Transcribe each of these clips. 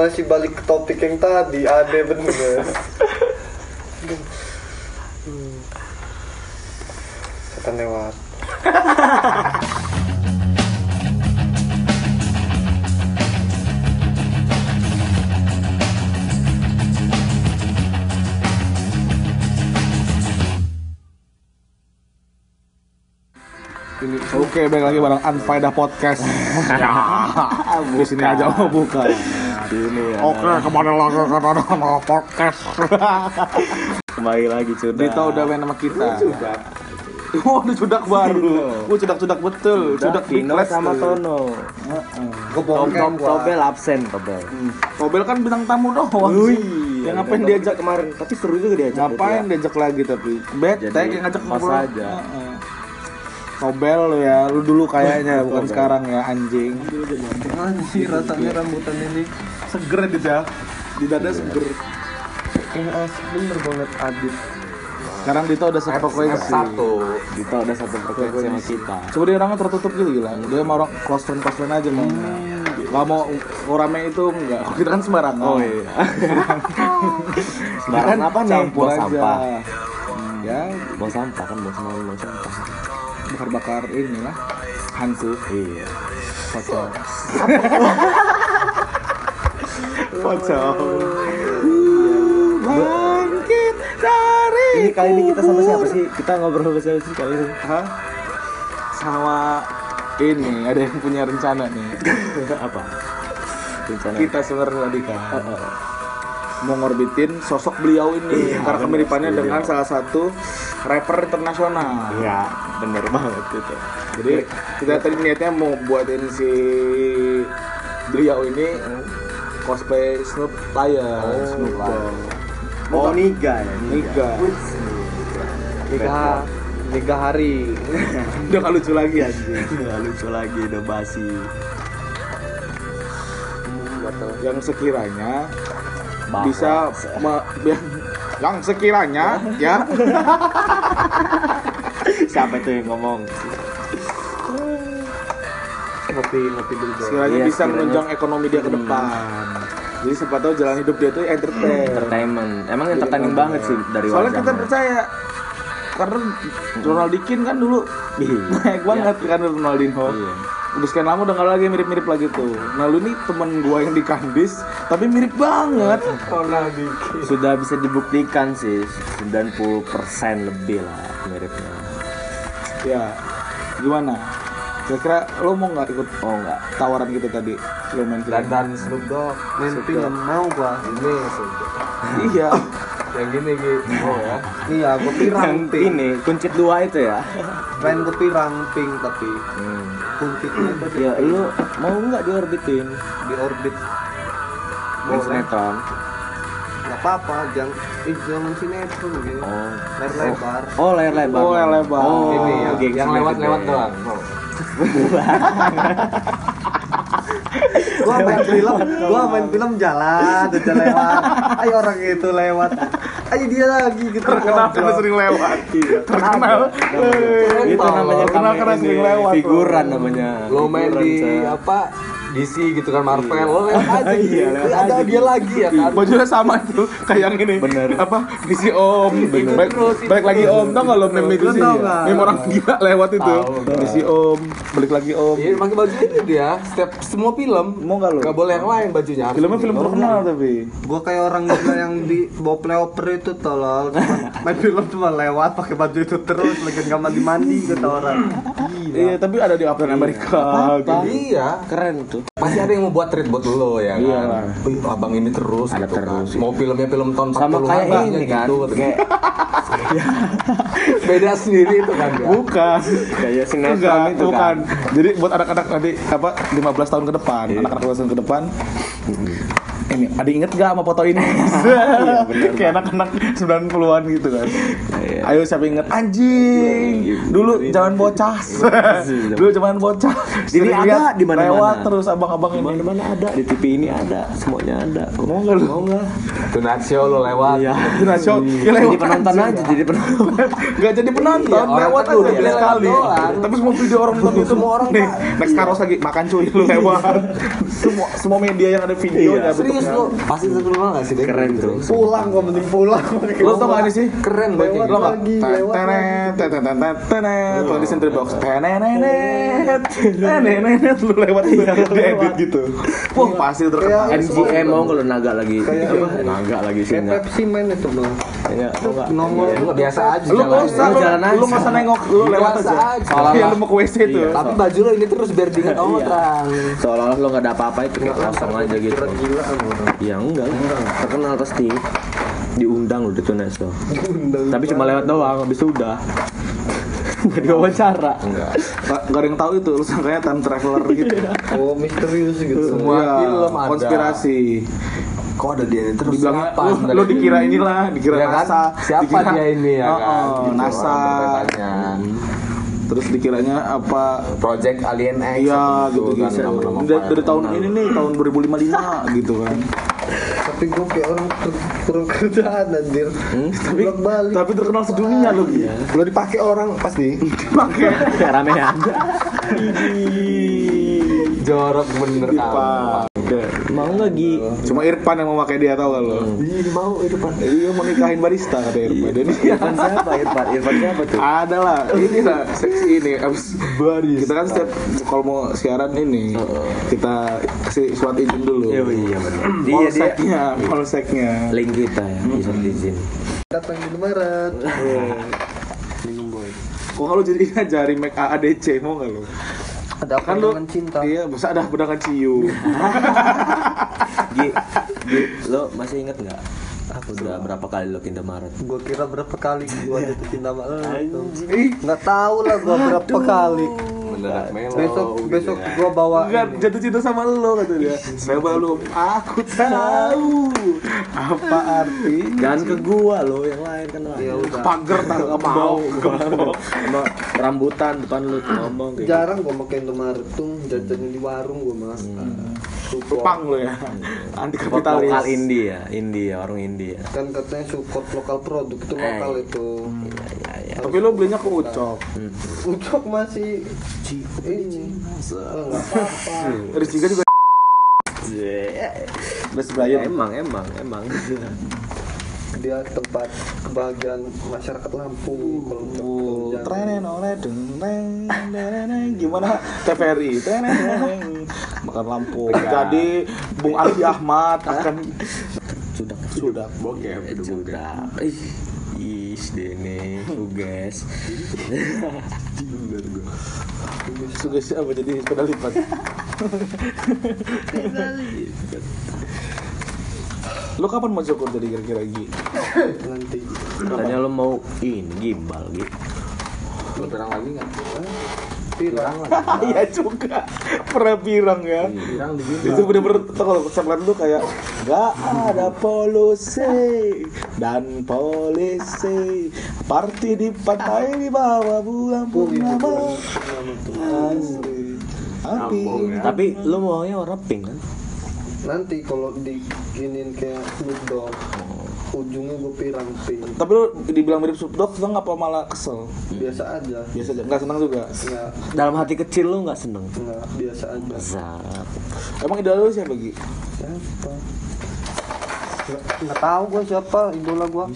masih balik ke topik yang tadi ada bener Hmm. setan lewat Ini, Oke, balik lagi bareng Unfaedah Podcast. ya, di sini aja mau buka. Ini ya. Oke, ke mana lagi ke Unfaedah Podcast? Kembali lagi sudah. Dita udah main sama kita. Oh, udah cudak baru. Oh, cudak-cudak betul. Cudak Big sama. Tono. gue Tom Tobel absen Tobel. Tobel kan bintang tamu doang. Yang ngapain diajak kemarin? Tapi seru juga diajak. Ngapain diajak lagi tapi bete yang ngajak ngobrol. aja. Tobel lu ya, lu dulu kayaknya bukan sekarang ya anjing. Anjir rasanya rambutan ini Seger gitu ya. Di dada seger. Kayak as bener banget Adit Sekarang Dita udah sefrekuensi. Dita udah satu frekuensi sama kita. Coba dia orangnya tertutup gitu gila. Dia mau orang close friend close friend aja mau. Gak mau rame itu enggak. Kita kan sembarangan. Oh iya. Kan apa nih? campur Buang aja. sampah. Hmm, Ya, Buang sampah kan buang sampah buang sampah. Bakar-bakar inilah hantu. Iya. Pocong. Pocong. Bangkit dari Ini kali ini kita sama siapa sih? Kita ngobrol sama siapa sih kali ini? Hah? Sama ini ada yang punya rencana nih. apa? Rencana. Kita sebenarnya tadi kan mau ngorbitin sosok beliau ini karena kemiripannya dengan salah satu rapper internasional. Iya, bener banget itu. Jadi kita tadi niatnya mau buatin si beliau ini cosplay Snoop Lion, Snoop Dogg. Oh, Niga ya, Niga. Nikah Nikah hari Udah gak lucu lagi anjing. Nggak lucu lagi, udah basi. Yang sekiranya Bahwa- bisa yang, yang sekiranya ya Siapa itu yang ngomong? Ngopi ngopi dulu sekiranya Iya, bisa sekiranya. menunjang ekonomi dia ke depan. Jadi siapa tahu jalan hidup dia tuh entertain. Entertainment. Emang entertaining banget sih dari Soalnya kita percaya karena Ronaldikin kan dulu Iya. naik banget kan Ronaldinho. Iya. Udah sekian lama udah nggak lagi mirip-mirip lagi tuh. Nah lu nih temen gua yang di Kandis tapi mirip banget. Sudah bisa dibuktikan sih 90% lebih lah miripnya. Ya gimana? Kira-kira lo mau nggak ikut Oh enggak. tawaran gitu tadi? Lo main film? dan Snoop Dogg main film mau gua ini. Iya. Yang gini gitu oh ya iya gua pirang Yang pink ini kuncit dua itu ya. main gua pirang pink tapi Hmm. kuncitnya itu Ya lu mau nggak diorbitin? di orbit Main boleh sinetron. nggak apa-apa jangan eh, jangan sinetron gitu Oh. layar lebar Oh layar lebar. Oh, layar lebar. Oh, ini yang, yang lewat-lewat doang gua main film gua main film jalan aja lewat ayo orang itu lewat ayo dia lagi gitu Terkenal karena sering lewat. Terkenal. Itu namanya Terkenal karena sering lewat. Figuran namanya. lo main di apa DC gitu kan Marvel lo lewat aja Iya, gitu. lewat ada aja dia lagi ya kan Bajunya sama tuh kayak yang ini. Bener. Apa? Misi Om. Balik, balik lagi Om. Tau gak lo meme itu sih? Meme orang gila lewat itu. Misi Om. Balik lagi Om. Iya, pakai baju itu dia. Setiap semua film. Mau nggak lo? Gak boleh yang lain bajunya. Filmnya gitu. film terkenal tapi. Gua kayak orang gila yang di bawa playoper itu tolol. Main film cuma lewat pakai baju itu terus lagi nggak mandi mandi kata orang. Iya, tapi ada di Captain America. gitu. Iya. Keren tuh. Pasti ada yang mau buat treat buat lo ya kan. Iya lah. Wih, abang ini terus Ada gitu kan. terus. Mau filmnya film tahun 40 Sama kayak ini kan. gitu, Kayak beda sendiri itu kan ya. Bukan. kayak sinetron Enggak, itu bukan. kan. Jadi buat anak-anak nanti apa 15 tahun ke depan, anak-anak 15 tahun ke depan. Ini, ada inget gak sama foto ini? Iya, benar. Kayak anak-anak 90-an gitu kan. Iya. Ayo siapa inget anjing. Dulu zaman bocah. Dulu zaman bocah. Ini Sering ada di mana-mana. Lewat terus abang-abang ini. Mana-mana ada di TV ini ada, semuanya ada. Mau enggak lu? Mau nggak? Tonight show lo lewat. Iya. Ya, Jadi penonton aja, jadi penonton. Gak jadi penonton, Iya, lewat kan aja udah sekali. doang. Tapi semua video orang nonton itu Semua orang nih, tak- next karos lagi makan cuy lu lewat. semua semua media yang ada videonya Iya, betul. serius lu pasti terkenal gak sih deh Keren tuh. Pulang gua mending pulang. Lo tau gak ini sih? keren banget Lewat Lo nggak? lagi, lewat Tenet, tenet, tenet, tenet, di Sentry Box, tenenenet, tenenenet, lu lewat itu, edit gitu. Wah pasti terkenal. MGM mau kalau naga lagi. Naga lagi sih Kayak. Pepsi main itu bang. Enggak, enggak. Nongol. Lu biasa aja Lu nggak usah, Lu lu jalan aja. lu nggak usah nengok, lu lewat aja. Iya, lu mau ke WC tuh. Iya. tapi baju lo ini terus biar diingat orang Seolah-olah lo nggak ada apa-apa itu kayak kosong aja gitu. Kira gila kan orang. Ya enggak, terkenal pasti. Diundang lo di Tunes lo. Undang. Tapi cuma lewat doang, habis itu udah. Nggak diwawancara. Enggak. Nggak ada yang tahu itu, lu sangkanya time traveler gitu. Oh misterius gitu. Semua Iya, film ada. konspirasi. Kok ada dia ini terus Dibilangnya siapa lu, sebenarnya? lu dikira inilah, dikira Ya kan? NASA. siapa dikira, dia ini ya Oh, kan oh, Gitu NASA. Terus dikiranya apa? Project Alien X Iya apa gitu kan, gitu. nama-nama Dari, dari para tahun ini nih tahun 2055 gitu kan. Tapi gue kayak orang kurang kerjaan anjir. Tapi Bolak balik. tapi terkenal sedunia loh. Gi. Lo dipakai orang pasti Pakai Ramean. jorok bener kan Mau nggak Gi? Cuma Irfan yang mau pakai dia tahu gak lo? Ih, mau itu pan Iya mau nikahin barista kata Irfan. Ini Irfan siapa? Irfan, Irfan siapa tuh? ada lah. Ini lah seksi ini. Abis kita kan setiap kalau mau siaran ini kita kasih surat izin dulu. Iya iya benar. Dia dia Polseknya, polseknya. link kita ya, bisa di sini. Datang di Maret. Minum boy. Kok kalau jadi aja remake AADC mau gak lo? Ada apa Kan lo dengan cinta? Iya, masa ada bedakan ciu. Gi, Gi, lo masih inget nggak? Aku udah berapa kali lo kinda Maret? Gua kira berapa kali gua jatuh cinta sama lo. Nggak tahu lah gua berapa kali. Mendadak melo Besok gitu besok ya. gua bawa Enggak jatuh cinta sama lo kata dia. Saya belum aku tahu apa arti Jangan ke gua lo, yang lain kan lo. Ya pagar tak nggak mau. Sama rambutan depan lu tuh ngomong gitu. Jarang gua pakai Indomaret tuh jajannya di warung gua mas. Support. Pang lo ya. Anti Support lokal kapitalis. India, India, warung India. Kan katanya support lokal produk itu lokal itu. Iya, iya, iya. Tapi lo belinya ke Ucok. Ucok masih ini. Oh, nggak apa-apa. Rizky juga Best Brian. Emang, emang, emang. Dia tempat kebahagiaan masyarakat Lampung. Jangan- Trenen oleh deng deng deng deng. gimana? TVRI trenen makan lampu jadi Bung Arfi Ahmad akan Sudah, sudah. Bokep sudah. Ih, is dene, tugas. sudah siapa jadi sepeda lipat lo kapan mau cukur jadi kira-kira Gi? nanti Katanya lo mau ini gimbal gitu. lo pirang lagi nggak pirang Iya juga. Pernah pirang ya pirang di itu bener-bener tuh kalau segmen tuh kayak gak ada polusi dan polisi. Party di pantai di bawah bulan purnama asli api. Tapi lo maunya warna pink kan? nanti kalau diginin kayak Snoop Dogg ujungnya gue pirang pink tapi lo dibilang mirip Snoop Dogg seneng apa malah kesel? Biasa aja. Biasa aja. Nggak seneng juga? Nggak Dalam hati kecil lo nggak seneng? nggak biasa aja. Zat. emang idola lo siapa Gi? siapa? Nggak, tahu gue siapa idola gue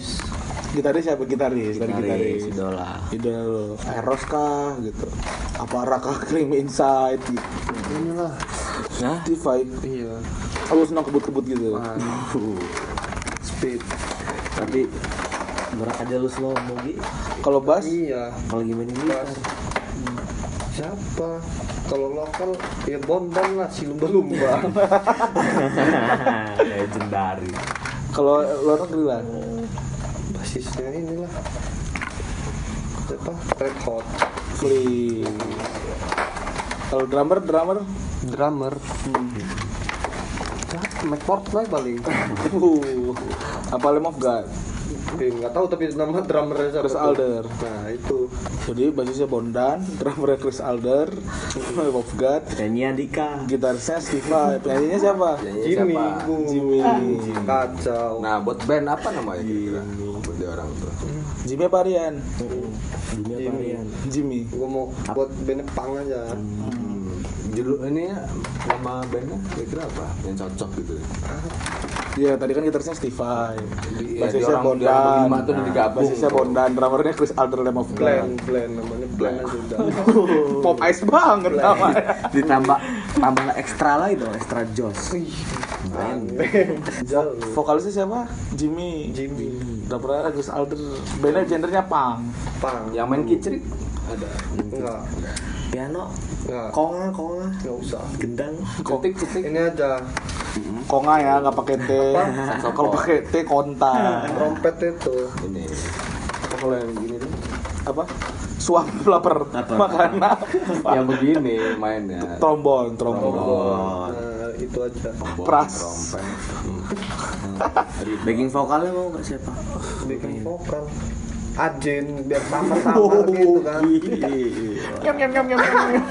gitaris siapa? Gitaris dari Gitaris, gitaris. idola. idola lo Eros kah gitu. Apa Raka Cream Inside gitu. Inilah. Nah, vibe iya. Aku senang kebut-kebut gitu speed. Tapi berat aja lu slow mo Gi. kalau bass? Iya. Kalau gimana gitar? siapa? Kalau lokal ya bondan lah si lumba-lumba Legendary. kalau luar negeri lah basisnya inilah. Siapa? Red hot. Kalau drummer, drummer, drummer. Siapa Mike Portnoy paling uh, apa Lamb of God, Eh, nggak tahu tapi nama drummernya siapa Chris? Alder. nah itu Jadi basisnya Bondan, drummernya Chris Alder, Lamb of God, Nyanyi Andika. gitarisnya Steve Vai, penyanyinya siapa? Jimmy. Jimmy. kacau nah buat band apa namanya kira-kira buat dia orang tuh Jimmy apa Rian? Dunia varian. Jimmy. gue mau buat band pang aja Hmm, judul ini ya, nama bandnya kira-kira apa yang cocok gitu Iya, tadi kan gitarisnya Stevie. Iya, Basisnya Bondan. tuh udah digabung. Basisnya Bondan, drummernya Chris Alder Lamb of Plan, God. plan namanya plan sudah. Pop Ice banget namanya. Ditambah tambah ekstra lagi dong, ekstra jos. Jauh. Vokalisnya siapa? Jimmy. Jimmy. Drummernya Chris Alder. Bandnya gendernya punk. Pang. Yang main kicrik ada. Enggak, Piano, enggak. konga, konga, Enggak usah. gendang. Cetik cetik. Ini aja Konga ya, nggak pakai T. Kalau pakai T konta. trompet itu. Ini. Apa kalau yang gini tuh? Apa? Suam lapar. Makan apa? Yang begini mainnya. Trombon, trombon. Nah, itu aja. Pras. Trompet. Backing vokalnya mau nggak siapa? Bikin vokal. Ajin biar sama-sama gitu kan. Nyam nyam nyam nyam nyam.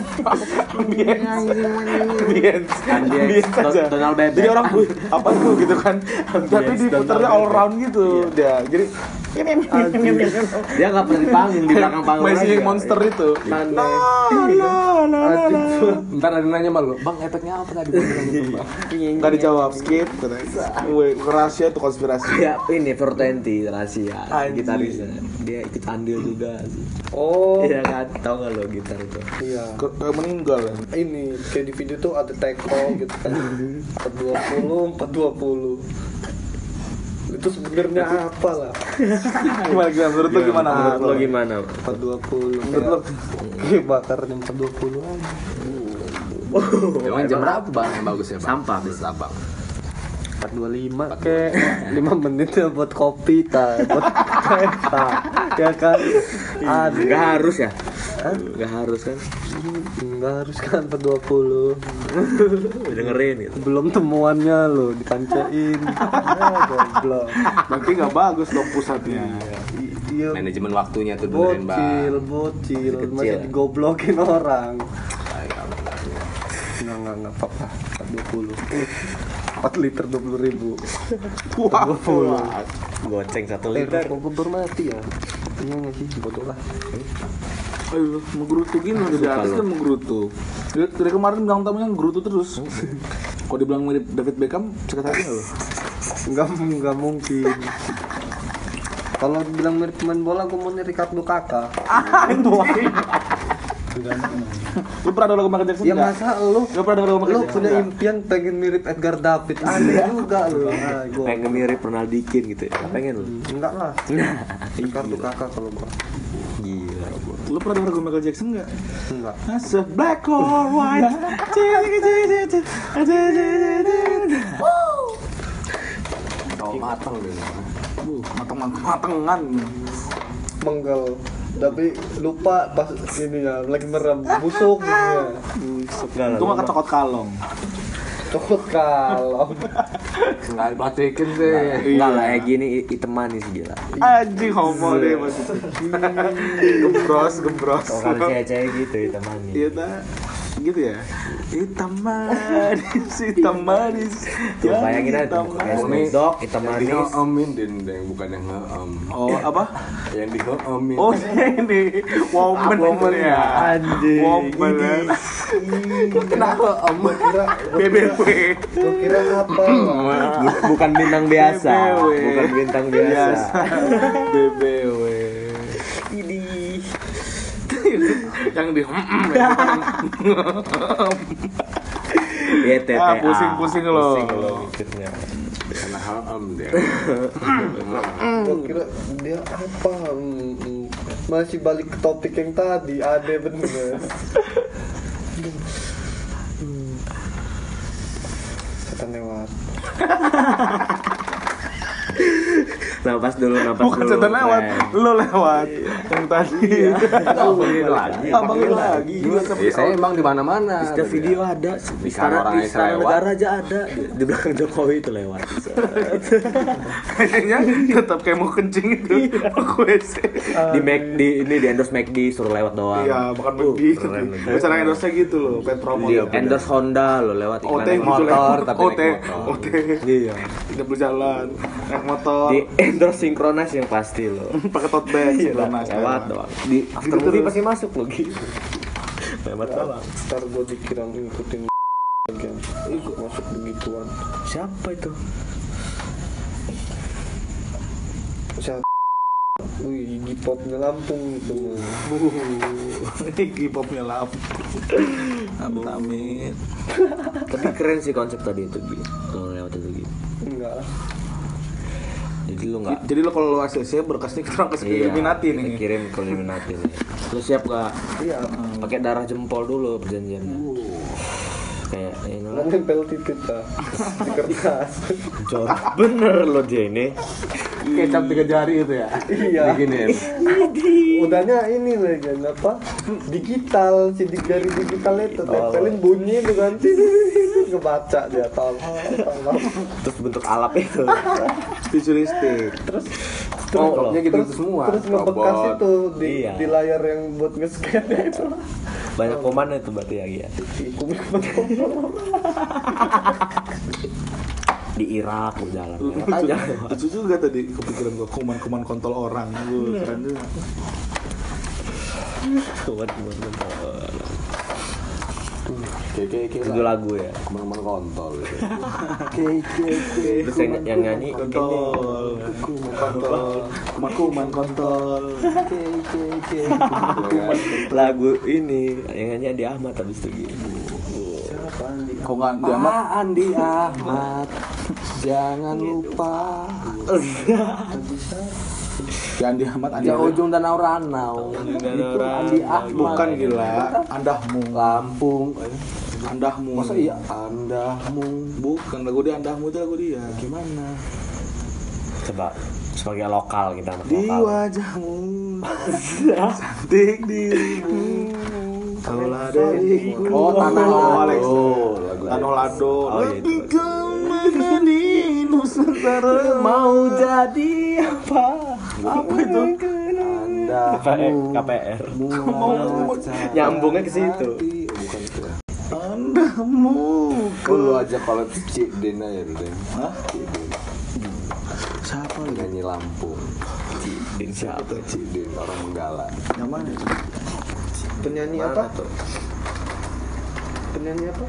Ambience. Ambience. Aja. Donald Bebek. Jadi orang apa tuh gitu kan. Tapi diputarnya all round gitu dia. Jadi Dia nggak pernah di panggung di belakang panggung. Masih monster itu. Ntar ada nanya malu, bang efeknya apa tadi? Bang?" Gitu, dijawab skip katanya. Wih, rahasia itu konspirasi. Ya ini 420 rahasia Anjing. gitarisnya. Dia ikut andil juga. Oh, Iya kan, tau gak lo gitar itu? iya. Kayak meninggal ya. Ini kayak di video tuh ada teko gitu kan. 420, 420. Itu sebenarnya apa lah? Gimana gimana menurut lu gimana? Menurut lo lu? gimana? 420. Menurut lu? Kayak bakar yang 420 aja. Emang jam berapa bang yang bagus ya bang? Sampah. Sampah. 425 kayak 5 menit ya buat kopi ta, buat kereta. Ya kan? Ada. Gak harus ya? Gak harus kan? Enggak harus kan 420. Dengerin gitu. Belum temuannya lo dikancain. Ya, goblok. Berarti nggak bagus dong pusatnya. I- Iya, Manajemen waktunya tuh dengerin bocil, bang. bocil, Kecil. masih digoblokin orang. Enggak, enggak, enggak apa-apa. 420. 4 liter 20 ribu. Wah, 20. Goceng satu Eh, liter. kompor mati ya? Iya nggak sih? Bodoh lah. Ayo, menggerutu gini loh dari atas kan menggerutu. Dari, dari kemarin bilang tamunya gerutu terus. Kalau dibilang mirip David Beckham, sakit hati nggak lo? Enggak, enggak mungkin. Kalau bilang mirip pemain bola, gue mau Ricardo Kakak. Lu pernah denger lagu Michael Jackson Ya masa lu Lu pernah denger lagu Michael lu Jackson punya nggak? impian pengen mirip Edgar David aneh juga lu nah, gua Pengen mirip Ronaldikin gitu ya? Pengen lu? enggak lah Ricardo kakak kalau gua Gila. Lu pernah denger lagu Michael Jackson nggak? enggak As black or white. Tau matang deh. Uh, mateng matengan. menggal tapi lupa pas ini ya lagi merem busuk gitu ya Enggak lah. Itu nggak kecokot kalong. cokot kalau Nggak dipatikin sih. Enggak lah, kayak gini i- hitam manis gila. Anjing homo deh maksudnya. Gembros, gembros. Oh, kalau cewek-cewek gitu hitam manis. Iya dah. Gitu ya. Hitam manis, hitam manis. Tuh, bayangin aja hitam manis. Dogg, hitam Yang manis. diheemin din, yang bukan yang ngeem. Oh, apa? Yang diheemin. Oh, ini woman, Woman ya. Anjing. Woman. Kenapa em? kira BBW. kira apa Bu- Bukan bintang biasa. Bukan bintang biasa. BBW. Yang di Ya, TTA. Ah, pusing-pusing lo. Pusing lo mikirnya. Karena heem dia. kira dia apa Hmm, hmm. masih balik ke topik yang tadi ada bener Hmm. setan lewat Napas dulu, napas Bukan dulu. setan lewat, Ren. lo lewat. Yang tadi. Abangin lagi. Abangin lagi. Ya, saya emang di mana-mana. Setiap video ada, di Istana di negara aja ada, di, di belakang Jokowi itu lewat. Kayaknya tetap kayak mau kencing itu. Aku WC. di Mac di ini di endorse McD suruh lewat doang. Iya, bukan keren lagi. Biasanya endorse gitu loh, pet promo. Di endorse Honda lo lewat iklan gitu motor, tapi OT. OT. Iya. Tidak berjalan, naik motor, Di endorse Synchronize yang pasti lo. pakai tote bag, sederhana lewat sekarang. doang. Di after movie pasti masuk lo gitu. Lewat doang. ntar gua dikira ngikutin lagi ikut masuk begituan Siapa itu? Siapa? Wih, Iggy Popnya Lampung itu. Popnya lap. Amit amit. Tapi keren sih konsep tadi itu Gi. Kalau lewat itu. Jadi lu nggak Jadi lo kalau lo ACC berkasnya kasih ke Illuminati kita nih. kirim ke Illuminati nih. Lu siap gak? Iya. Pakai darah jempol dulu perjanjiannya. Kayak ini lah. nempel titik. Di kertas. Bener lo dia ini. Kecap tiga jari itu ya. Iya. Bikinin. Udahnya ini lagi apa? Digital, sidik jari digital itu tempelin bunyi itu kan. Ngebaca dia tolong, tolong. Terus bentuk alap itu. Futuristik. Terus Oh, Nya gitu, gitu semua. terus ngebekas Robot. itu di, Iya. di layar yang buat nge-scan itu. Banyak komandan itu berarti ya Gi ya. Di Irak lu jalan. Lewat aja. Lucu juga tadi kepikiran gua kuman-kuman kontol orang. Gua keren juga. Kuat. Oke, oke, oke. Itu lagu ya. Ke mana-mana kontol. gitu. Terus yang, yang nyanyi Kontol. Kontol. Kuman-kuman kontol. lagu ini yang nyanyi Andi Ahmad habis itu Gi. Kok nggak dia amat? Andi Ahmad. Jangan lupa. Jangan di amat Andi. Di ujung danau Ranau. Itu Andi Ahmad. Bukan gila. Andahmu. Lampung. Andahmu. Masa iya andahmu. Bukan lagu dia Andahmu itu lagu dia. Gimana? Coba sebagai lokal kita anak Di lokal. wajahmu cantik dirimu Dariku Oh, Tanah Lado. Oh, Tanah Lado Oh, iya, itu. Lebih ke mana di Nusantara Mau jadi apa? Apa itu? KPR. Mau Nyambungnya ke situ. Bukan itu ya. Andahmu Lu aja kalau Cik aja dulu Den. Hah? Siapa lagi? Nyanyi Lampung. Din siapa? Cik Din orang Menggala. Yang mana? Penyanyi Mana apa? tuh? Penyanyi apa?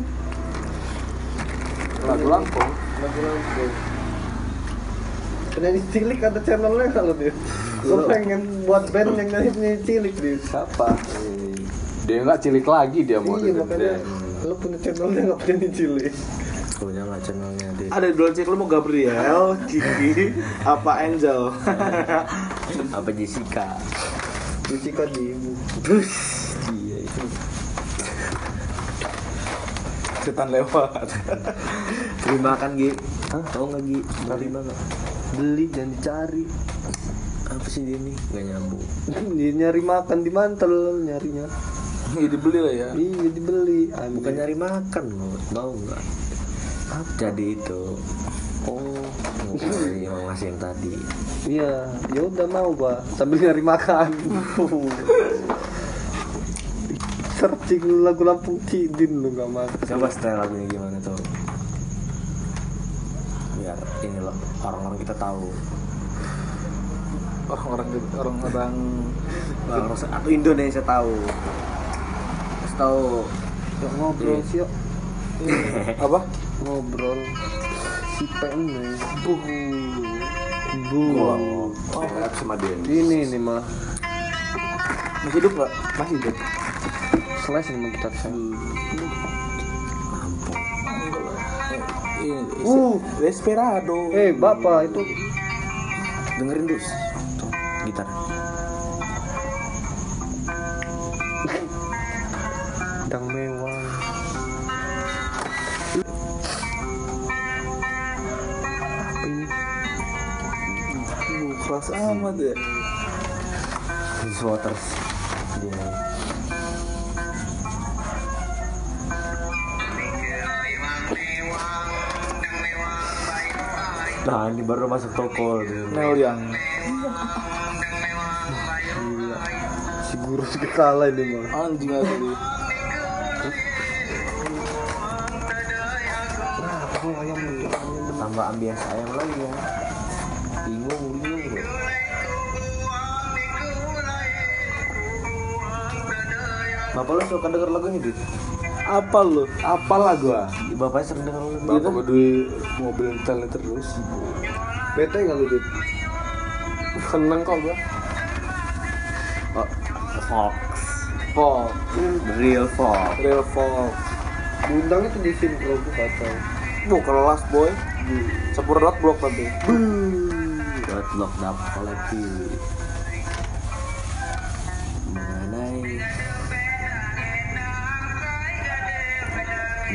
Lagu Lampung. Lagu Lampung. Penyanyi cilik ada channelnya kalau dia. Gue pengen buat band yang nyanyi penyanyi cilik dia. Siapa? Eh, Dia nggak cilik lagi dia mau Iya makanya Dan. lo punya channelnya nggak penyanyi cilik. Punya nggak channelnya di Ada dua cek lu mau Gabriel, Kiki, apa Angel? apa Jessica? Jessica di Iya itu. Setan lewat. Terima kan Gi? Hah? Tahu nggak Gi? Terima nggak? beli jangan dicari. Apa sih dia nih? Gak nyambung. Dia nyari makan di mantel nyarinya. Iya dibeli lah ya. Iya dibeli. Bukan nyari makan loh. Mau nggak? Jadi itu. Oh, ngumpulin yang ngasih yang tadi. Iya, ya udah mau gua sambil nyari makan. Searching lagu Lampung Cidin lu gak makan. Coba setel lagunya gimana tuh? Biar ini loh orang-orang kita tahu. Orang-orang orang-orang Bang, atau Indonesia tahu. Terus tahu. Yuk ngobrol sih yuk. apa? Ngobrol. Si Pene. Bu. Bu. Rap sama Den. Ini nih mah. Masih hidup nggak? Masih hidup. Slash nih mah kita saya. Ini, Uh. Desperado. Eh, Bapak itu Dengerin dus. Tuh, gitar. dang mewah. Apa ini? Uh, keras amat ya. This Waters. Nah, ini baru masuk toko. Mel yang Gila. Si guru juga kalah ini mah. anjing asli. Tambah ambience ayam lagi ya. Bingung, bingung gue. Bapak lu suka denger lagu ini, Dit? Apa lu? Apalah gua. Bapaknya sering denger lagu Bapak berdua mobil tele terus. Bete nggak lu dit? seneng kok gua Oh, Fox. The real Fox. real folk Bundang itu di sinkro tuh kacau. Bu kelas boy Sepurot blok tapi Buat lockdown kolektif.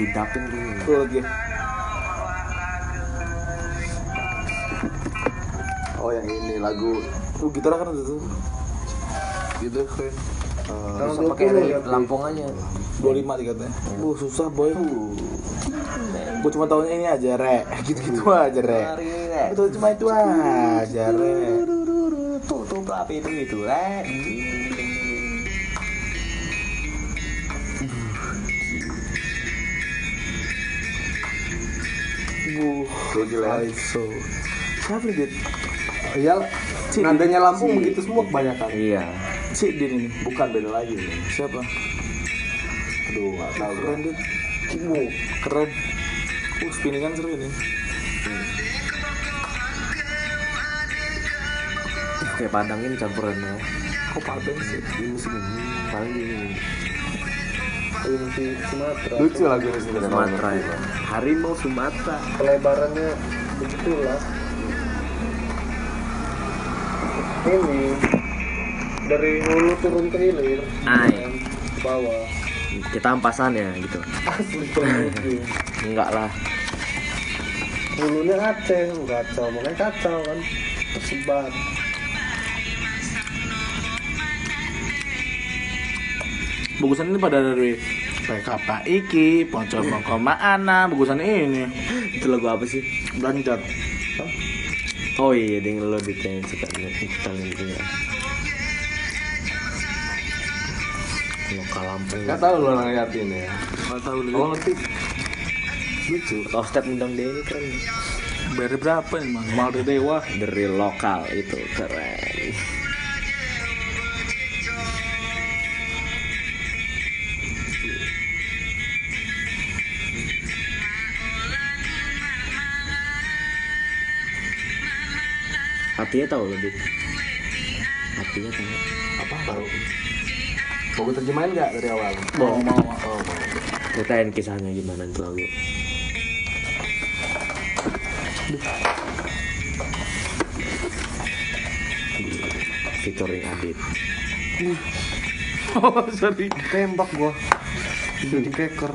Didapin dulu. Tuh lagi Oh yang ini lagu Tuh gitar kan itu tuh Gitu keren Tahun Bisa pakai 20 ya, Pi. Lampung aja. 25 dikatanya Bu susah boy Gue cuma tahunya ini aja re Gitu-gitu aja re Itu cuma itu aja re tuh api itu itu eh. Bu Tuh gila. ISO Siapa Dit? Iya, nadanya Lampung begitu semua kebanyakan. Iya. Dit ini Bukan beda lagi. Siapa? Aduh, nggak tahu. Keren Dit Bu Keren Uh spinningan seru ini Kayak Padang ini campuran ya. Kok padang sih? Ini sih ini paling ini Ini di Sumatera. Lucu lagu ini sih Sumatera ya. Harimau Sumatera. Pelebarannya begitulah. Ini dari hulu turun ke hilir. Ay. Ke bawah. Kita ampasan ya gitu. Asli. Enggak lah. Hulunya Aceh, kacau, makanya kacau kan. Tersebar. Bagusan ini pada dari PKP iki, Poncol Mongko Maana, bagusan ini Itu lagu apa sih? Banjar Oh iya, dengan lo ditanya suka ikutan gitu ya. Lokal Lampung. Gak tahu lo orang yatin ya. Gak tau Oh ngerti. lucu. Kalau step undang dia ini keren. Bayar berapa mas? Mal Dewa real lokal itu keren. Hatinya tahu lebih. Hatinya tahu. Apa tahu? Mau gue terjemahin nggak dari awal? Mau mau Oh, mau. Ceritain kisahnya gimana itu lagu. Featuring Adit. Oh sorry Tembak gua. Jadi cracker.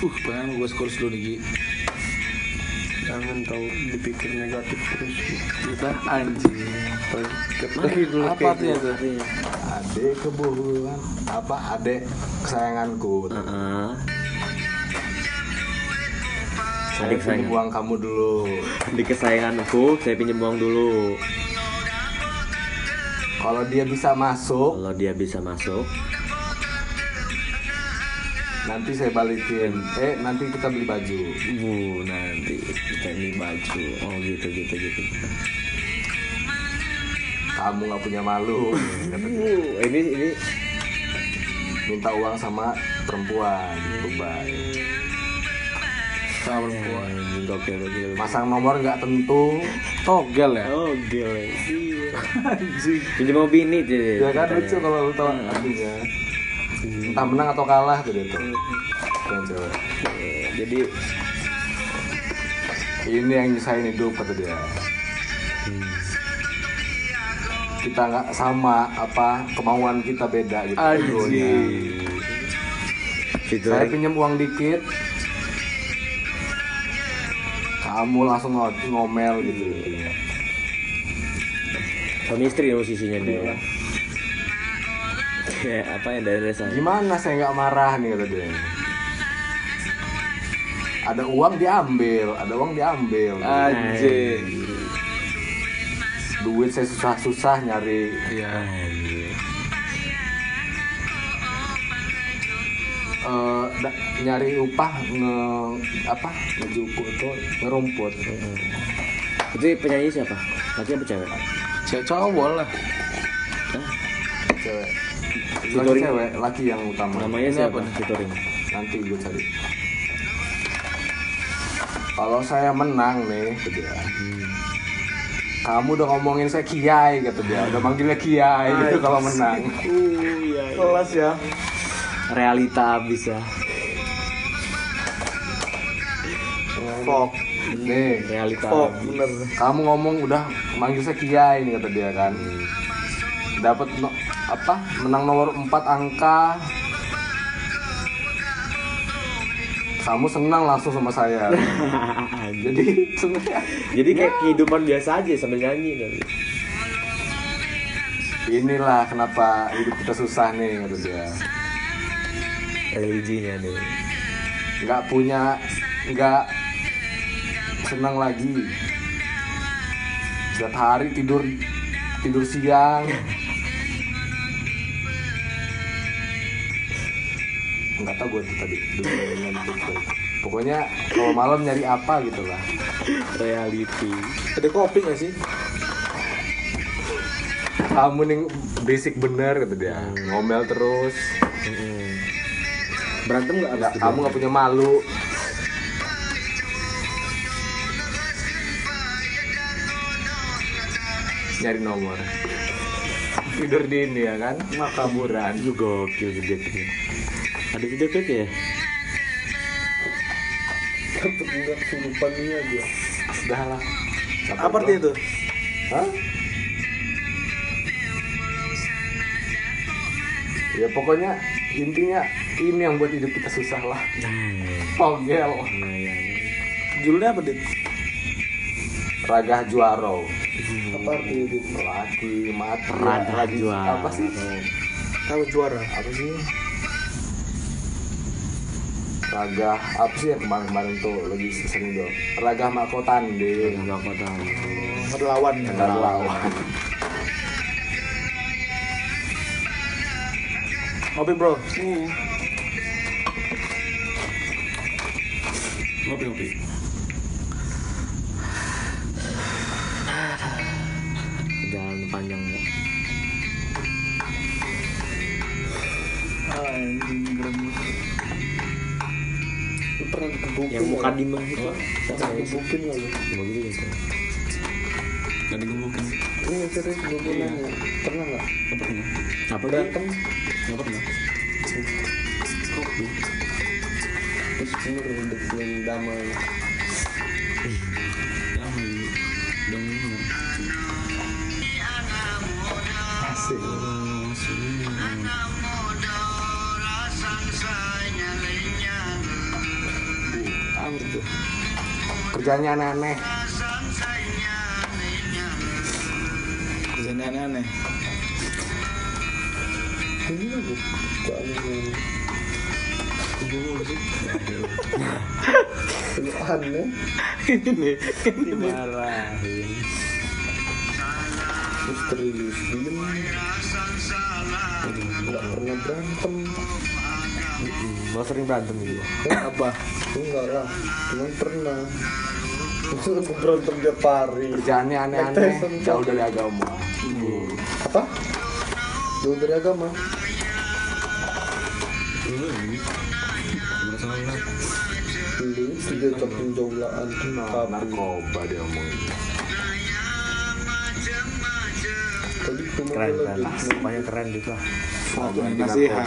Uh pengen gue skor dulu nih Gi Jangan tahu dipikir negatif terus. Kita anjing dulu Apa artinya gitu. tuh? Adek kebohongan. Apa adek kesayanganku? Heeh. Saya Adik pinjam uang kamu dulu. Di kesayanganku, saya pinjam uang dulu. Kalau dia bisa masuk, Kalau dia bisa masuk, nanti saya balikin. Eh, nanti kita beli baju. bu nanti kita beli baju. Oh gitu gitu gitu. Kamu nggak punya malu. Uh, ini ini Minta uang sama perempuan, beban. Sama perempuan Anjing, gokil gokil. Masang nomor nggak tentu. Togel ya? Oh gila. Iya. Pinjam mau bini jadi. Ya kan lucu kalau lu tahu artinya. Entah menang atau kalah tuh dia tuh. Yang cewek. Jadi Ini yang nyusahin hidup kata dia. Kita nggak sama apa kemauan kita beda gitu. egonya. Saya featuring pinjam uang dikit. Kamu langsung ngo- ngomel gitu. suami istri musisinya dia. Apa ya dari desa. Gimana saya nggak marah nih kata dia. Ada uang diambil, ada uang diambil. Anjing Duit saya susah-susah nyari. Iya eh, da- nyari upah nge apa ngejuku itu ngerumput Itu penyanyi siapa? Laki apa cewek? Cewek cowok lah Hah? cewek Featuring- cewek laki yang utama. Namanya Ini siapa? apa nih? Featuring. nanti gue cari. Kalau saya menang nih kata dia kamu udah ngomongin saya kiai kata dia. Udah manggilnya kiai gitu kalau menang. Kelas ya. Realita abis ya. Fok. Nih. realita Fok bener. Kamu ngomong udah manggil saya kiai nih kata dia kan dapat no- apa menang nomor 4 angka. Kamu senang langsung sama saya. Jadi sebenarnya jadi kayak kehidupan biasa aja sambil nyanyi tapi inilah kenapa hidup kita susah nih kata dia. Religinya nih. Nggak punya nggak senang lagi. Setiap hari tidur tidur siang nggak tahu gue tuh tadi dulu ngantuk tuh. pokoknya kalau malam nyari apa gitu lah. Reality. Ada kopi gak sih? Kamu nih basic bener gitu dia. Ngomel terus. Berantem nggak nggak kamu nggak punya malu. Nyari nomor. Tidur dini ya kan? Makaburan. Itu gokil gede ada video klip ya Tetep enggak kesurupan ini aja udah lah apa artinya itu? Hah? ya pokoknya intinya ini yang buat hidup kita susah lah. Pogel nah ya judulnya apa dit? Ragah juaro. Apa artinya dit? Lagi mati lagi juaro. apa sih? Tahu juara apa sih ragah apa sih yang kemarin-kemarin tuh lagi sering tuh ragah makotande nggak kota ada lawan ya ada lawan ngopi bro. Ngopi ngopi muka nggak? dimah itu lu begitu gitu. Gak digebukin ini serius gue mau nanya pernah nggak? Gak pernah. Apa berantem Gak pernah. Terus bener udah Damai tuh kerjanya aneh-aneh kerjanya aneh-aneh ini aneh ini dimarahin terus terilis diem nggak pernah berantem mau sering berantem gitu. Kan apa? Enggak lah cuman pernah. Itu berantem tiap hari. Kerjaannya aneh-aneh jauh dari agama. Apa? Jauh dari agama. Dulu ini Berasa lah dulu itu dia narkoba omongin keren lagi banyak keren gitu lah. Anti nasihat.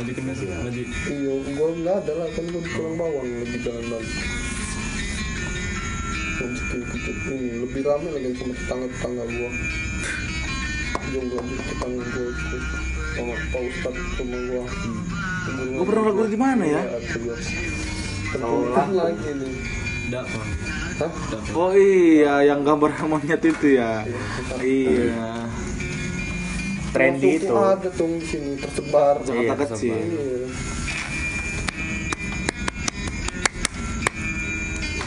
Lagi kena Lagi. Iya gue nggak ada lah kan gue di Pulang Bawang lagi jalan lagi. Lanjutin gitu ini lebih rame lagi sama tetangga tetangga gue jauh lagi tetangga gue itu. Sama Pak Ustadz sama gue Lu pernah lagu di mana ya? Terkumpul lagi nih Hah? Oh iya, yang gambar monyet itu ya. Iya. Trendy itu ada tuh di sini tersebar Iya, Jakarta kecil. Iya.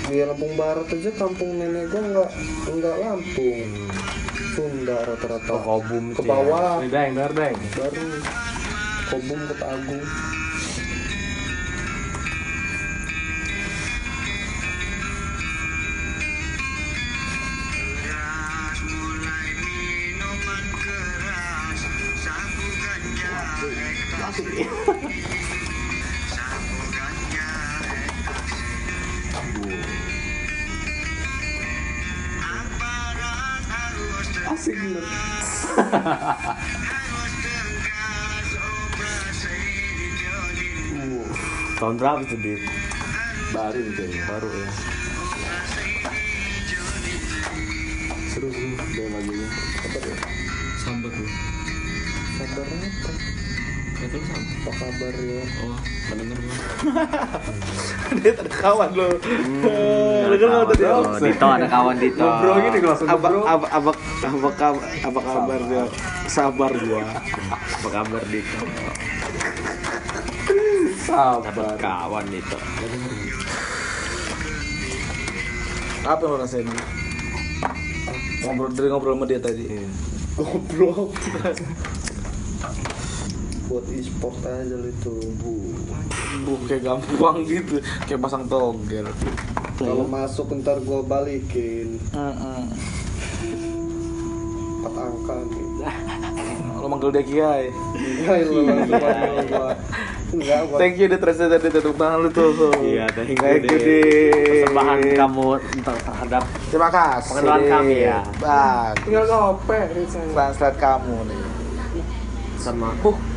Di Lampung Barat aja kampung nenek gua nggak nggak Lampung, Sunda rata-rata. Oh, Kobum ke ya. bawah Ini deng, deng. baru Kobum ke Agung. tahun berapa tuh dit baru kayaknya baru ya. Seru sih dari lagunya. Apa ya Sabar tuh. sabar apa Lu apa kabar ya? Oh, mendengar gua. dia ada kawan lo dengar lo tadi? Oh Dito ada kawan Dito. Bro gini gue langsung apa bro. apa apa apa kabar apa kabar dia? Sabar gua. Apa kabar Dito? Sabar. Kawan Dito? Apa yang lo rasain? Ngobrol dari ngobrol sama dia tadi. Goblok buat e-sport aja lu itu. Bu kayak gampang gitu. Kayak pasang togel. Kalau masuk ntar gua balikin. Heeh. empat angka gitu lo manggil dia kiai panggil gua. Enggak thank you dia terasa tadi tepuk tangan lu tuh. Iya thank you thank you. Dit. persembahan kamu terhadap terima kasih. Pengenalan kami ya. bang tinggal nih translate kamu nih sama uh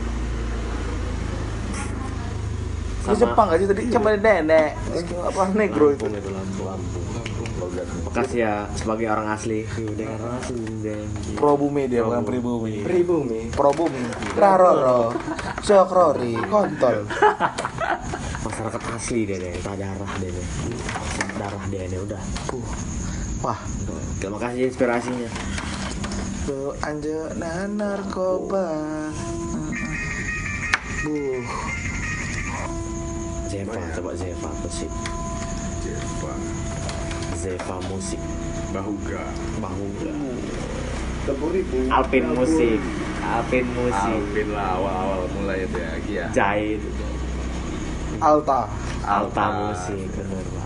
di Sama- Jepang gak sih? Tadi cuma nenek apa negro itu. Lampung itu Lampung Bekas ya sebagai orang asli. Udah orang asli dan pro bumi dia bukan pribumi. Pribumi. Pro bumi raroro. Sokrori kontol. Masyarakat asli deh deh tak darah deh deh. Darah dia deh udah. Uh. wah. Terima kasih inspirasinya. Lo anjana narkoba Buh Zeva coba Zeva apa sih? Zeva musik Bahuga. Bahuga. Dapur ribu. Alpin musik Alpin musik Alvin lah awal-awal mulai itu ya, Gia. Jahit. Alta. Alta musik bener banget anjing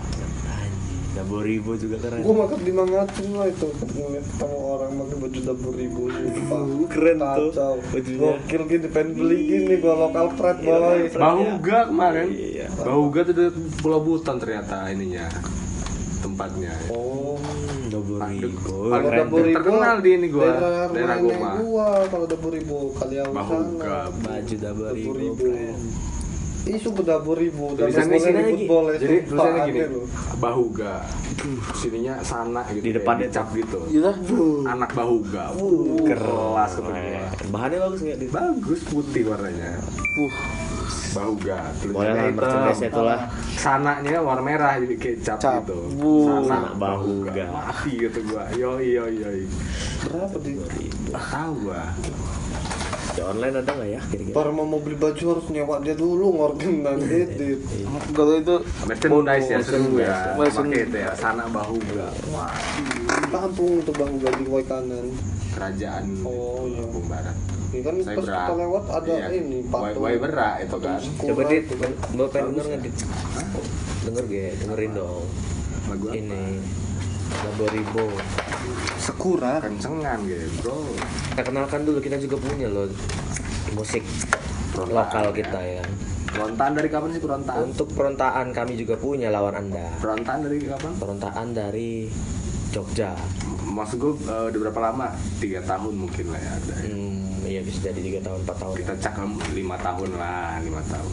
Dabo Ribo juga keren gua makan di Mangatung lah itu ngeliat ketemu orang pakai baju dapur ribu keren tuh kacau bajunya. gokil gini pengen beli gini gua lokal pride boy Bahuga kemarin. Iya. Bahuga tuh di Pulau Buton ternyata ininya tempatnya. oh Dabo Ribo Paling kalau dapur ribu terkenal di ini gua, daerah daerah gua mah. gua kalau dapur ribu kalian Bahuga. Baju Dabo dapur Ih, sumpah dapur ribu. Tulisannya sini lagi. boleh. Jadi sumpah, tulisannya gini. Bahuga. Sininya sana gitu. Di depan itu. dicap gitu. Iya Anak Bahuga. Uh, kelas kata gua. Bahannya bagus nggak Bagus putih warnanya. Uh Bahuga. Boleh lah merchandise itulah Sananya warna merah jadi kayak cap, gitu. Sana Bahuga. Bahuga. Mati gitu gua. Yoi yoi yoi. Berapa di? Tahu gua. Di online ada nggak ya kira-kira Baru mau beli baju harus nyewa dia dulu ngorgan dan edit. Kalau itu Merchandise ya seru ya. Pakai itu ya. Sana Bahuga. Wah, Kampung itu bang ganti kue kanan. kerajaan Oh, iya. Lampung Barat. Ini kan Saya pas berat. kita lewat ada Iya. ini Wai Wai berak itu kan. coba dit mbak pengen denger nggak dit denger gak dengerin dong ini Dabo Ribo Sakura. kencengan gitu bro. Kita kenalkan dulu kita juga punya loh musik lokal kita ya. Perontaan dari kapan sih perontaan untuk perontaan kami juga punya lawan anda. Perontaan dari kapan? Perontaan dari Jogja. Maksud gue eh, udah berapa lama? Tiga tahun mungkin lah ya ada. Hmm, iya bisa jadi tiga tahun empat tahun. Kita cak lima tahun lah lima tahun.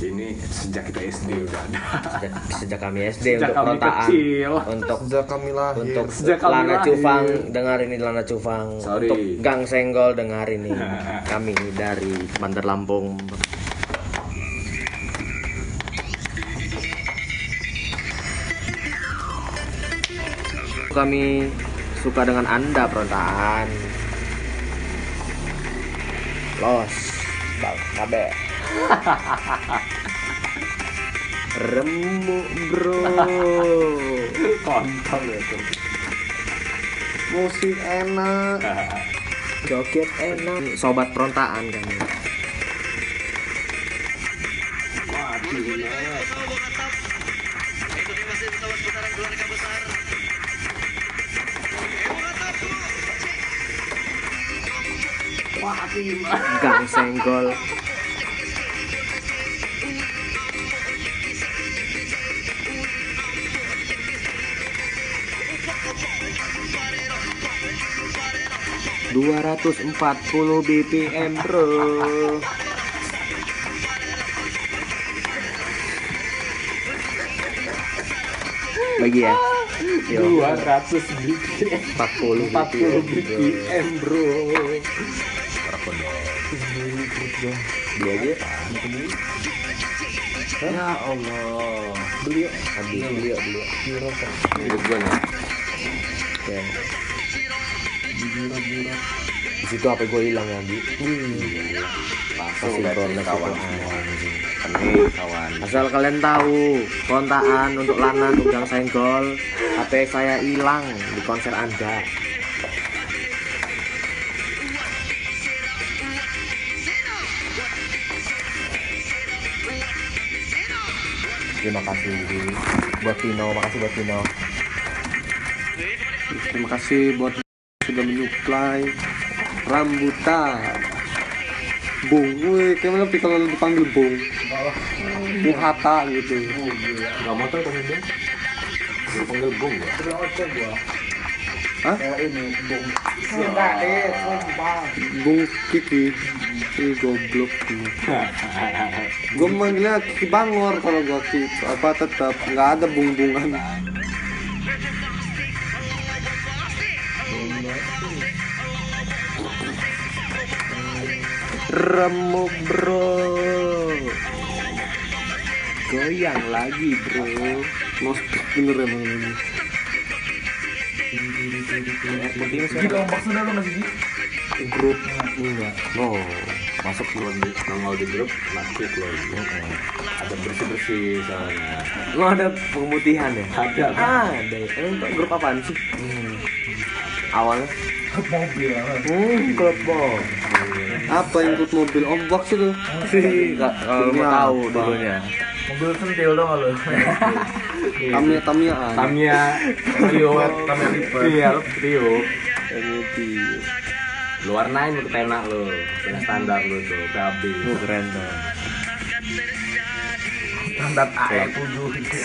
Ini sejak kita SD udah ada. Sejak, sejak kami SD Sejak untuk kami perontaan kecil. untuk Sejak kami lahir. untuk Sejak kami Lana lahir. Cufang dengar ini Lana Cufang. Sorry. untuk Gang Senggol dengar ini kami dari Bandar Lampung kami suka dengan anda perontaan los bang kabe. Remuk bro. Kontol ya tuh. Musik enak. joget enak. Sobat perontaan kami gang senggol. 240 BPM bro. Bagi ya. Yo, 200 BPM 40 40 BPM BPM bro Beli aja. Ya Allah. Beli yuk. Habis beli yuk beli yuk. hidup gue nih. Oke. Di situ apa gue hilang ya, Bi? langsung Kasih dari kawan. semua kawan. Asal kalian tahu, kontaan untuk Lana Ujang Senggol, HP saya hilang di konser Anda. Terima kasih buat Tino, makasih buat Tino. Terima kasih buat sudah menyuplai rambutan. Bung, wih, kayak lebih kalau dipanggil Bung. Bung Hatta gitu. nggak mau tuh panggil bung gue panggil bung gua Hah? Bung Kiki. Ih, goblok. gue manggilnya Kiki Bangor kalau gue Kiki apa tetap nggak ada bung-bungan. Remuk bro Goyang lagi bro Mau bener emang ini. Gitu ombak sudah lu masih gitu. Grup enggak. Oh Masuk kalau di nongol di grup nakut loh ada bersih bersih soalnya Lo ada pemutihan ya? ada Ah, ada ya. Emang itu grup apaan sih? Awalnya? Mobil. Hmm, klub bom Apa yang ikut mobil ombak sih lu? Kalau mau tahu dulunya Mobil sentil dong lu. Tamia Tamiaan. Tamnya Trio Tamnya Lipat. Iya lu Trio Tamiati. lu warnain lu pena lu standar lu tuh PAB Oh, keren tuh Standar AE 7 gitu.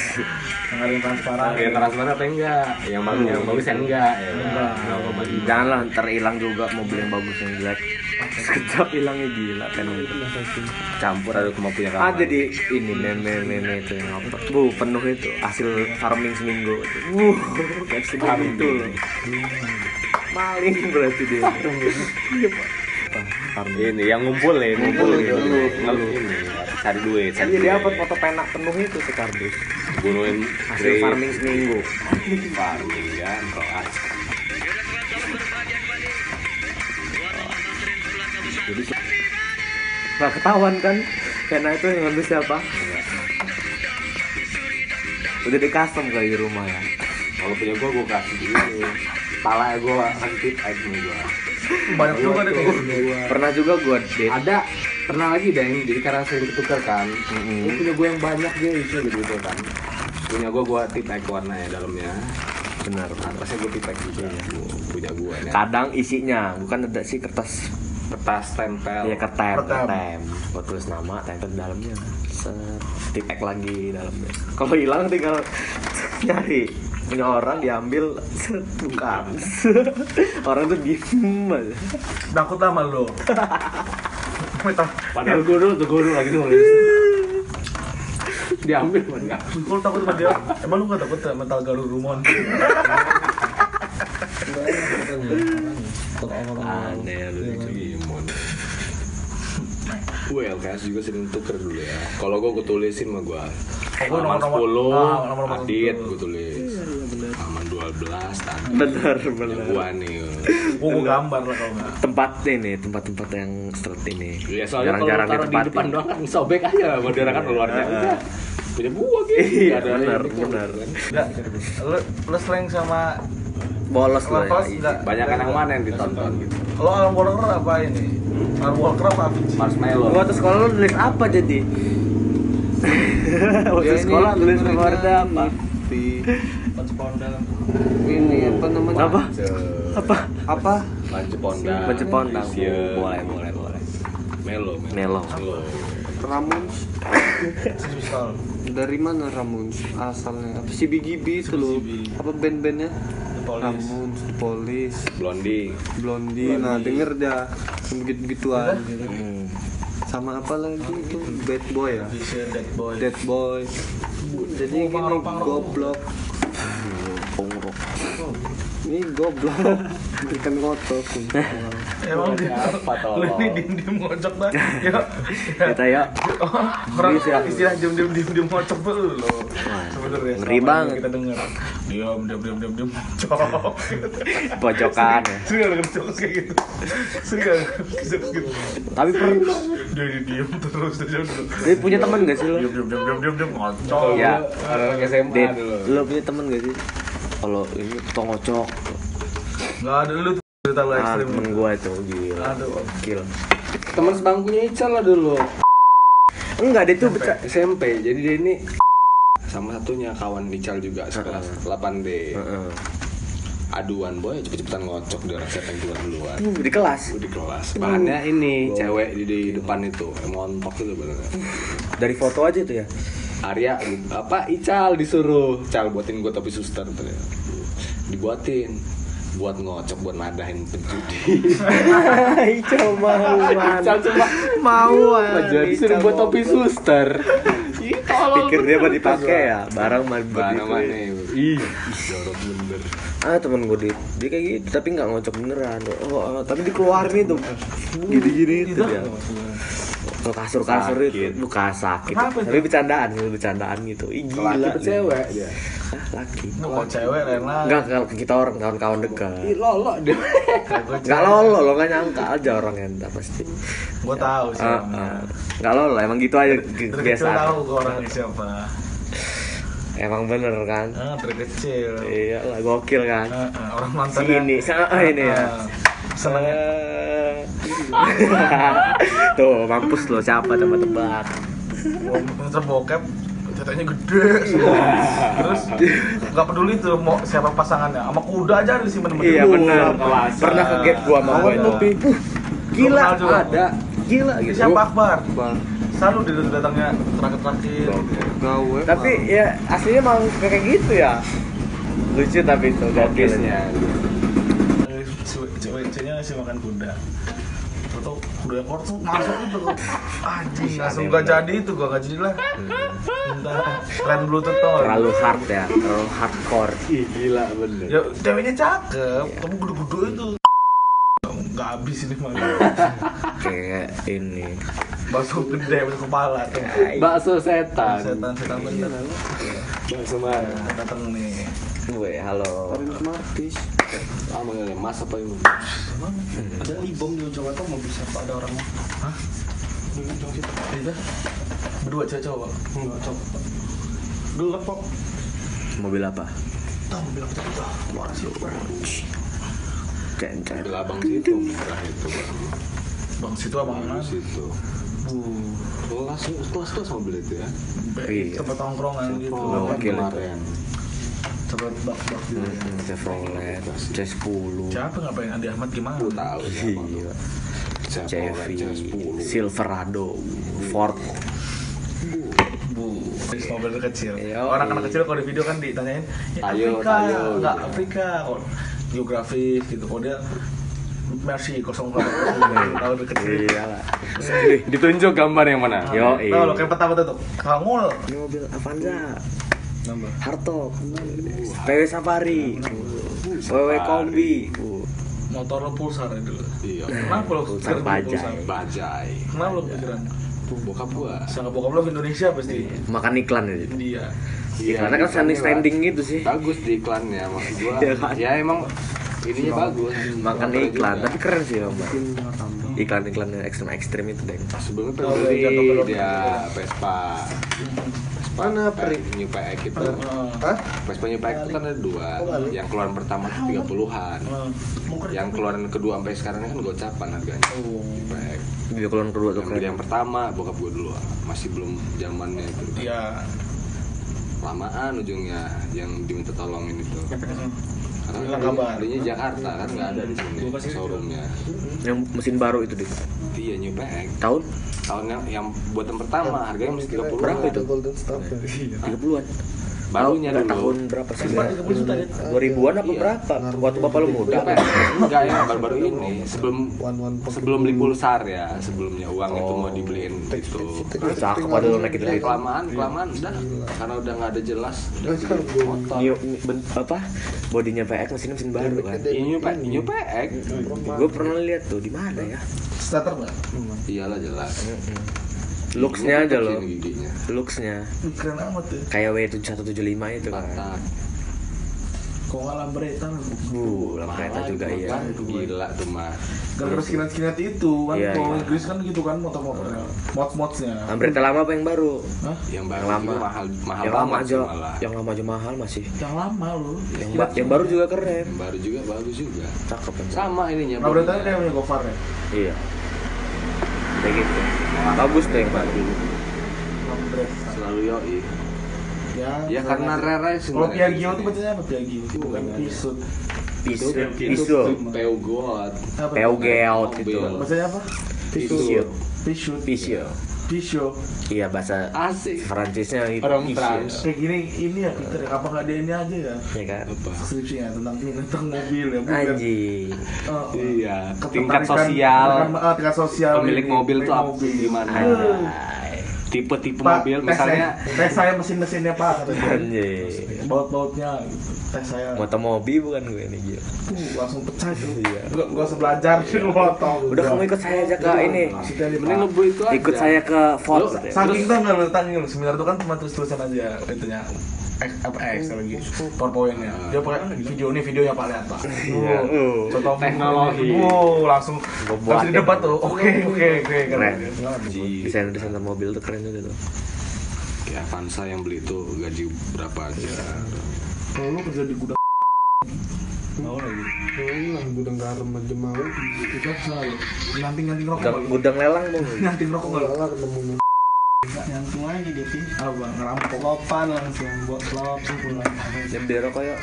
Yang ada yang transparan. yang transparan apa enggak? Yang bagus yang bagus yang enggak ya. Enggak. Lima. Janganlah ntar hilang juga mobil yang bagus yang jelek. Sekejap hilangnya gila kan campur ada cuma punya kamar Ada di ini meme-meme itu yang apa? Bu penuh itu hasil farming seminggu. Wuh kayak segini itu loh Maling berarti dia ini yang ngumpulin ngumpulin ngeluh. ngeluh ini cari duit cari Jadi dapat foto pena penuh itu si kardus. Bunuhin Hasil farming seminggu. Farming kan koas Jadi Nah ketahuan kan? Pena itu yang ngambil siapa? Udah di custom kali di rumah ya. Kalau punya gua gua kasih dulu. Pala gua kasih tip aja gua Banyak juga deh kayak gitu. Pernah juga gua date ada pernah lagi deng jadi karena sering ketukar kan Mm-mm. oh, punya gua yang banyak dia itu gitu gitu kan punya gua gua tip aja warna ya dalamnya Benar atasnya gua tip aja juga punya gua ya Kadang isinya bukan ada sih kertas kertas tempel Ya ketem, Ketem. ketem. Gua tulis nama, tempel di dalamnya. Set, tipek lagi dalamnya. Kalau hilang tinggal nyari punya orang diambil bukan. orang tuh diem aja. Takut sama. Metal. padahal gua dulu tuh gua dulu lagi nulis diambil mana Lu takut sama dia? Emang lu gak takut ya metal garu rumon? Aneh lu. Gue LKS juga sering tuker dulu ya. Kalau gue gue tulisin mah gue. gua Halaman nomor-nomor- 10, ah, Adit 10. gue tulis. Halaman 12, Adit. Bener, Punya bener. Gua nih. Gua gua gambar lah kalau nggak. Tempat ini, tempat-tempat yang street ini. Ya soalnya kalau Jarang-jarang taruh di ditempatin. depan doang kan sobek aja modern kan luarnya. Ah. Udah. Punya gua gitu. Iya, benar, benar. Enggak. Lu lu slang sama Bolos Lepas ya. enggak? Banyak kan yang mana yang ditonton gitu. Lo Alan Walker apa ini? Alan Walker apa Avicii? Marshmallow. Waktu sekolah lu nulis apa jadi? Waktu Ya, sekolah nulis keluarga apa? Di Pondal. ini apa namanya? Apa? Apa? Apa? Baju pondang. Baju pondang. Iya. Boleh, boleh, boleh. Melo. Melo. Melo. Susah. Dari mana Ramones asalnya? Apa si Bigibi itu loh? Apa band-bandnya? rambut polis Blondie. blondie nah denger dah begitu begituan Hmm. sama apa lagi itu bad boy ya Dead Boy. dead boy jadi gini goblok Pongrok. ini goblok ikan kotor Emang dia lu ini diem diem ngocok dah. Ya. Kita ya. Oh, orang Istilah. diem diem diem diem ngocok tuh lo. Sebenarnya ngeri banget. Kita dengar diem diem diem diem diem ngocok. Pojokan ya. Sering gak ngocok kayak gitu. Sering gak ngocok gitu. Tapi pernah. Dia dia diem terus dia punya teman gak sih lo? Diem diem diem diem diem diem ngocok. Ya. SMA Dit, dulu. lo punya teman gak sih? Kalau ini tong ngocok. Gak ada lu cerita Ah, ekstrim. temen gua itu gila. Aduh. Gil. Teman sebangkunya Ical lah dulu. Enggak, dia tuh. SMP. Jadi dia ini sama satunya kawan Ical juga sekelas 8D. Heeh. Aduan boy cepet-cepetan ngocok dia orang siapa yang keluar duluan. Tuh, Di kelas. Gua di kelas. Bahannya ini cewek di, di depan itu, montok itu bener. Dari foto aja tuh ya. Arya apa Ical disuruh Cal buatin gua topi suster ternyata. dibuatin buat ngocok buat nadahin penjudi Ical mauan. Ical cuma aja disuruh buat topi suster Pikir dia mau dipakai ya, barang mah mana begitu. mana ih. Jorok bener Ah temen gue di, dia kayak gitu tapi nggak ngocok beneran. Oh, ah, tapi dikeluarin itu. Gini-gini itu dia. Ke kasur-kasur itu Sakit. bukan sakit. Kenapa itu? Tapi bercandaan gitu, bercandaan gitu. Ih, gila. laki cewek dia laki. Kalau cewek lain lah. Enggak kalau kita orang kawan-kawan dekat. ih lolo dia Enggak lolo, lo nggak nyangka aja orang yang entah pasti. Gua tahu sih. Ah, orangnya. ah. Nggak lolo, emang gitu aja kebiasaan. tahu gua orangnya siapa. Emang bener kan? Ah, dari kecil. Iya lah, gokil kan? Ah, ah, orang Si mantannya. ini, si ah, ini ya. Seneng Tuh, mampus lo siapa coba tebak. Monster bokep tetenya gede semua. Terus nggak peduli tuh mau siapa pasangannya, sama kuda aja ada sih bener-bener. Iya benar. Pernah ke gap gua sama gua itu. Uh, Gila, ada. Gila gitu. siapa Akbar? bang Selalu dia datangnya terakhir-terakhir. gawe Tapi ya aslinya emang kayak gitu ya. Lucu tapi itu gokil. Kisnya Cewek-ceweknya sih makan kuda. Kuda ekor tuh masuk itu anjing langsung gak jadi itu gua gak jadi lah. Minta keren bluetooth tuh. Terlalu hard ya, terlalu hardcore. ih gila bener Ya ceweknya cakep, tapi gede-gede itu. Gak habis ini mah. Kayak ini. Bakso gede, bakso kepala tuh. bakso setan Setan setan bener. bakso mana datang nih. Gue, halo. Karin Martis ah manggilnya mas apa ini Ada libom di ujung atau mau bisa ada orang Hah? Di ujung situ. Iya. Berdua cewek cowok. Berdua cowok. Gelap kok. Mobil apa? Tahu bilang gitu. Luar sih. Kenceng. Mobil abang situ merah itu bang Bang situ abang Abang mana? situ kelas kelas kelas mobil itu ya Iya. tempat tongkrongan gitu. Oh, kan itu. kemarin Tempat bak-bak. Hmm, Chevrolet, C10. Siapa ngapain Andi Ahmad gimana? aku tahu. Iya. Chevy, C10 Silverado, Ford. Bu, Terus mobil kecil. Iya. Orang anak kecil kalau di video kan ditanyain, ya, Tayo, Afrika, tayo, enggak gitu. Afrika, oh, geografis gitu. Kalau dia Mercy 08 tahu dari kecil. Iya lah. ditunjuk gambar yang mana Yo, Tahu lo kayak pertama tuh, Kangul. Ini mobil Avanza, Nambah. Hartop, PW Safari, WW Kombi. Motor lo pulsar ya dulu. iya Kenapa lo Pulsar bajai. bajai Kenapa lo kepikiran? bokap gua Sangat bokap lo Indonesia pasti. Makan iklan ya. Dia. Iklannya kan standing standing gitu sih. bagus di iklannya maksud gua Iya kan? ya emang ininya bagus Makan iklan, juga. tapi keren sih om. Iklan-iklan yang ekstrem ekstrem itu deh. sebelumnya Oh, iya, ke dia. Vespa Mana peri? New PX itu. Hah? Vespa New PX itu kan ada dua. Yang keluaran pertama tuh 30-an yang keluaran kedua sampai sekarang kan gocapan harganya. Oh. New PX Dia keluar kedua tuh yang yang pertama bokap gua dulu. Masih belum zamannya itu. Iya. lamaan ujungnya yang diminta tolongin itu karena kabar. belinya Jakarta kan nggak ada di sini showroomnya Yang mesin baru itu deh. iya New PX Tahun tahun yang, yang buatan pertama harganya masih 30 Berapa itu? Golden Star 30-an. Barunya dulu. tahun berapa sih? Dua ribuan apa Iya. berapa? Waktu bapak lu muda. Enggak, enggak ya baru-baru ini sebelum sebelum beli pulsar ya sebelumnya uang itu mau dibeliin itu Cakep ada lu naik itu ya, gitu. kelamaan kelamaan udah karena udah nggak ada jelas motor apa? Bodinya PX mesin mesin baru kan. ini pak ini PX Gue pernah lihat tuh di mana ya? starter nggak iyalah jelas Looksnya aja loh. Looksnya keren amat tuh kayak W7175 itu kan. kok nggak lambretta Uh, lah kereta juga iya. gila tuh mah gara-gara skinhead skinhead itu kan Iya, kalau iya. Inggris kan gitu kan motor-motornya mods modsnya Ambreta lama apa yang baru? yang baru Yang lama. juga mahal mahal yang lama aja, malah yang lama aja mahal masih. yang lama loh Yang, ba- yang baru juga keren. yang baru juga bagus juga Cakep kan. sama ininya lambretta bodinya. kayak punya Gofar ya Iya. Kayak gitu. Bagus tuh yang baru. lambretta selalu yoi. Ya ya karena rare sih kalau. Piaggio itu bacanya apa? Piaggio bukan Pisut. Pisu, Itu- pisu, Peugeot apa? Peugeot itu. bacanya apa? Pisu, Pisut. Pisu. Pisau Iya bahasa asik Perancisnya itu. Orang. Frans. kayak gini ini ya Peter apa nggak ada ini aja ya Ya kan. apa skripsinya tentang tentang mobil ya bukan Anjing. Oh, iya ketertarikan- tingkat sosial ah, tingkat sosial pemilik mobil tuh apa gimana Anjay. Tipe-tipe mobil tes misalnya saya, tes saya mesin-mesinnya pak katanya. Anjing. baut-bautnya gitu. tes saya Motomobi bukan gue nih gila. uh, langsung pecah itu Iya. gua, gua harus belajar sih tau Udah kamu ikut saya aja ke ini. Nih, mending lu itu aja Ikut saya ke Ford. Saking tuh nggak tanya seminar itu kan cuma tulis tulisan aja itunya X apa X lagi? Powerpointnya dia pakai video nih videonya pak lihat pak. Iya. Contoh Teknologi. wow langsung Gua langsung buatin. debat tuh. Oke oke oke Keren. Desain desain mobil tuh keren juga tuh. kayak Avanza yang beli itu gaji berapa aja? Kalau lu kerja di gudang mau lagi. Lah gudang garam aja mau itu apa salah lu nganting-nganting rokok Gudang, lelang dong. nganting rokok lah ketemu yang tua aja dia sih apa ngerampok lopan langsung buat langsung pulang Dia beli rokok ya.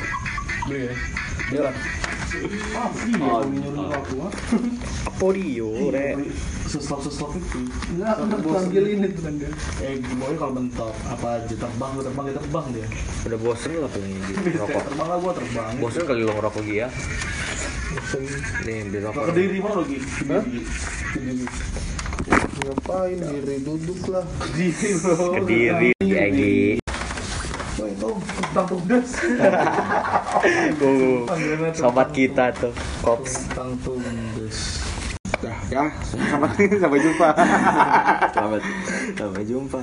beli ya Iya. oh iya Oh, mau nyuruh oh. aku ah Apa dia, rek? seslop seslop itu enggak udah panggil ini tuh kan dia eh gimana kalau mentok apa aja terbang gua terbang dia terbang dia Udah bosen lah punya gitu rokok. terbang lah gua terbang Bosen kali lo ngerokok dia. Nih beli Nggak rokok. ke diri mau lagi Kediri. Ngapain diri duduk lah. Kediri bro Kediri. Wah itu tentang tugas. Panggilannya sobat kita tuh, Kops. tentang tugas. Dah ya. Sampai sampai jumpa. Selamat sampai jumpa.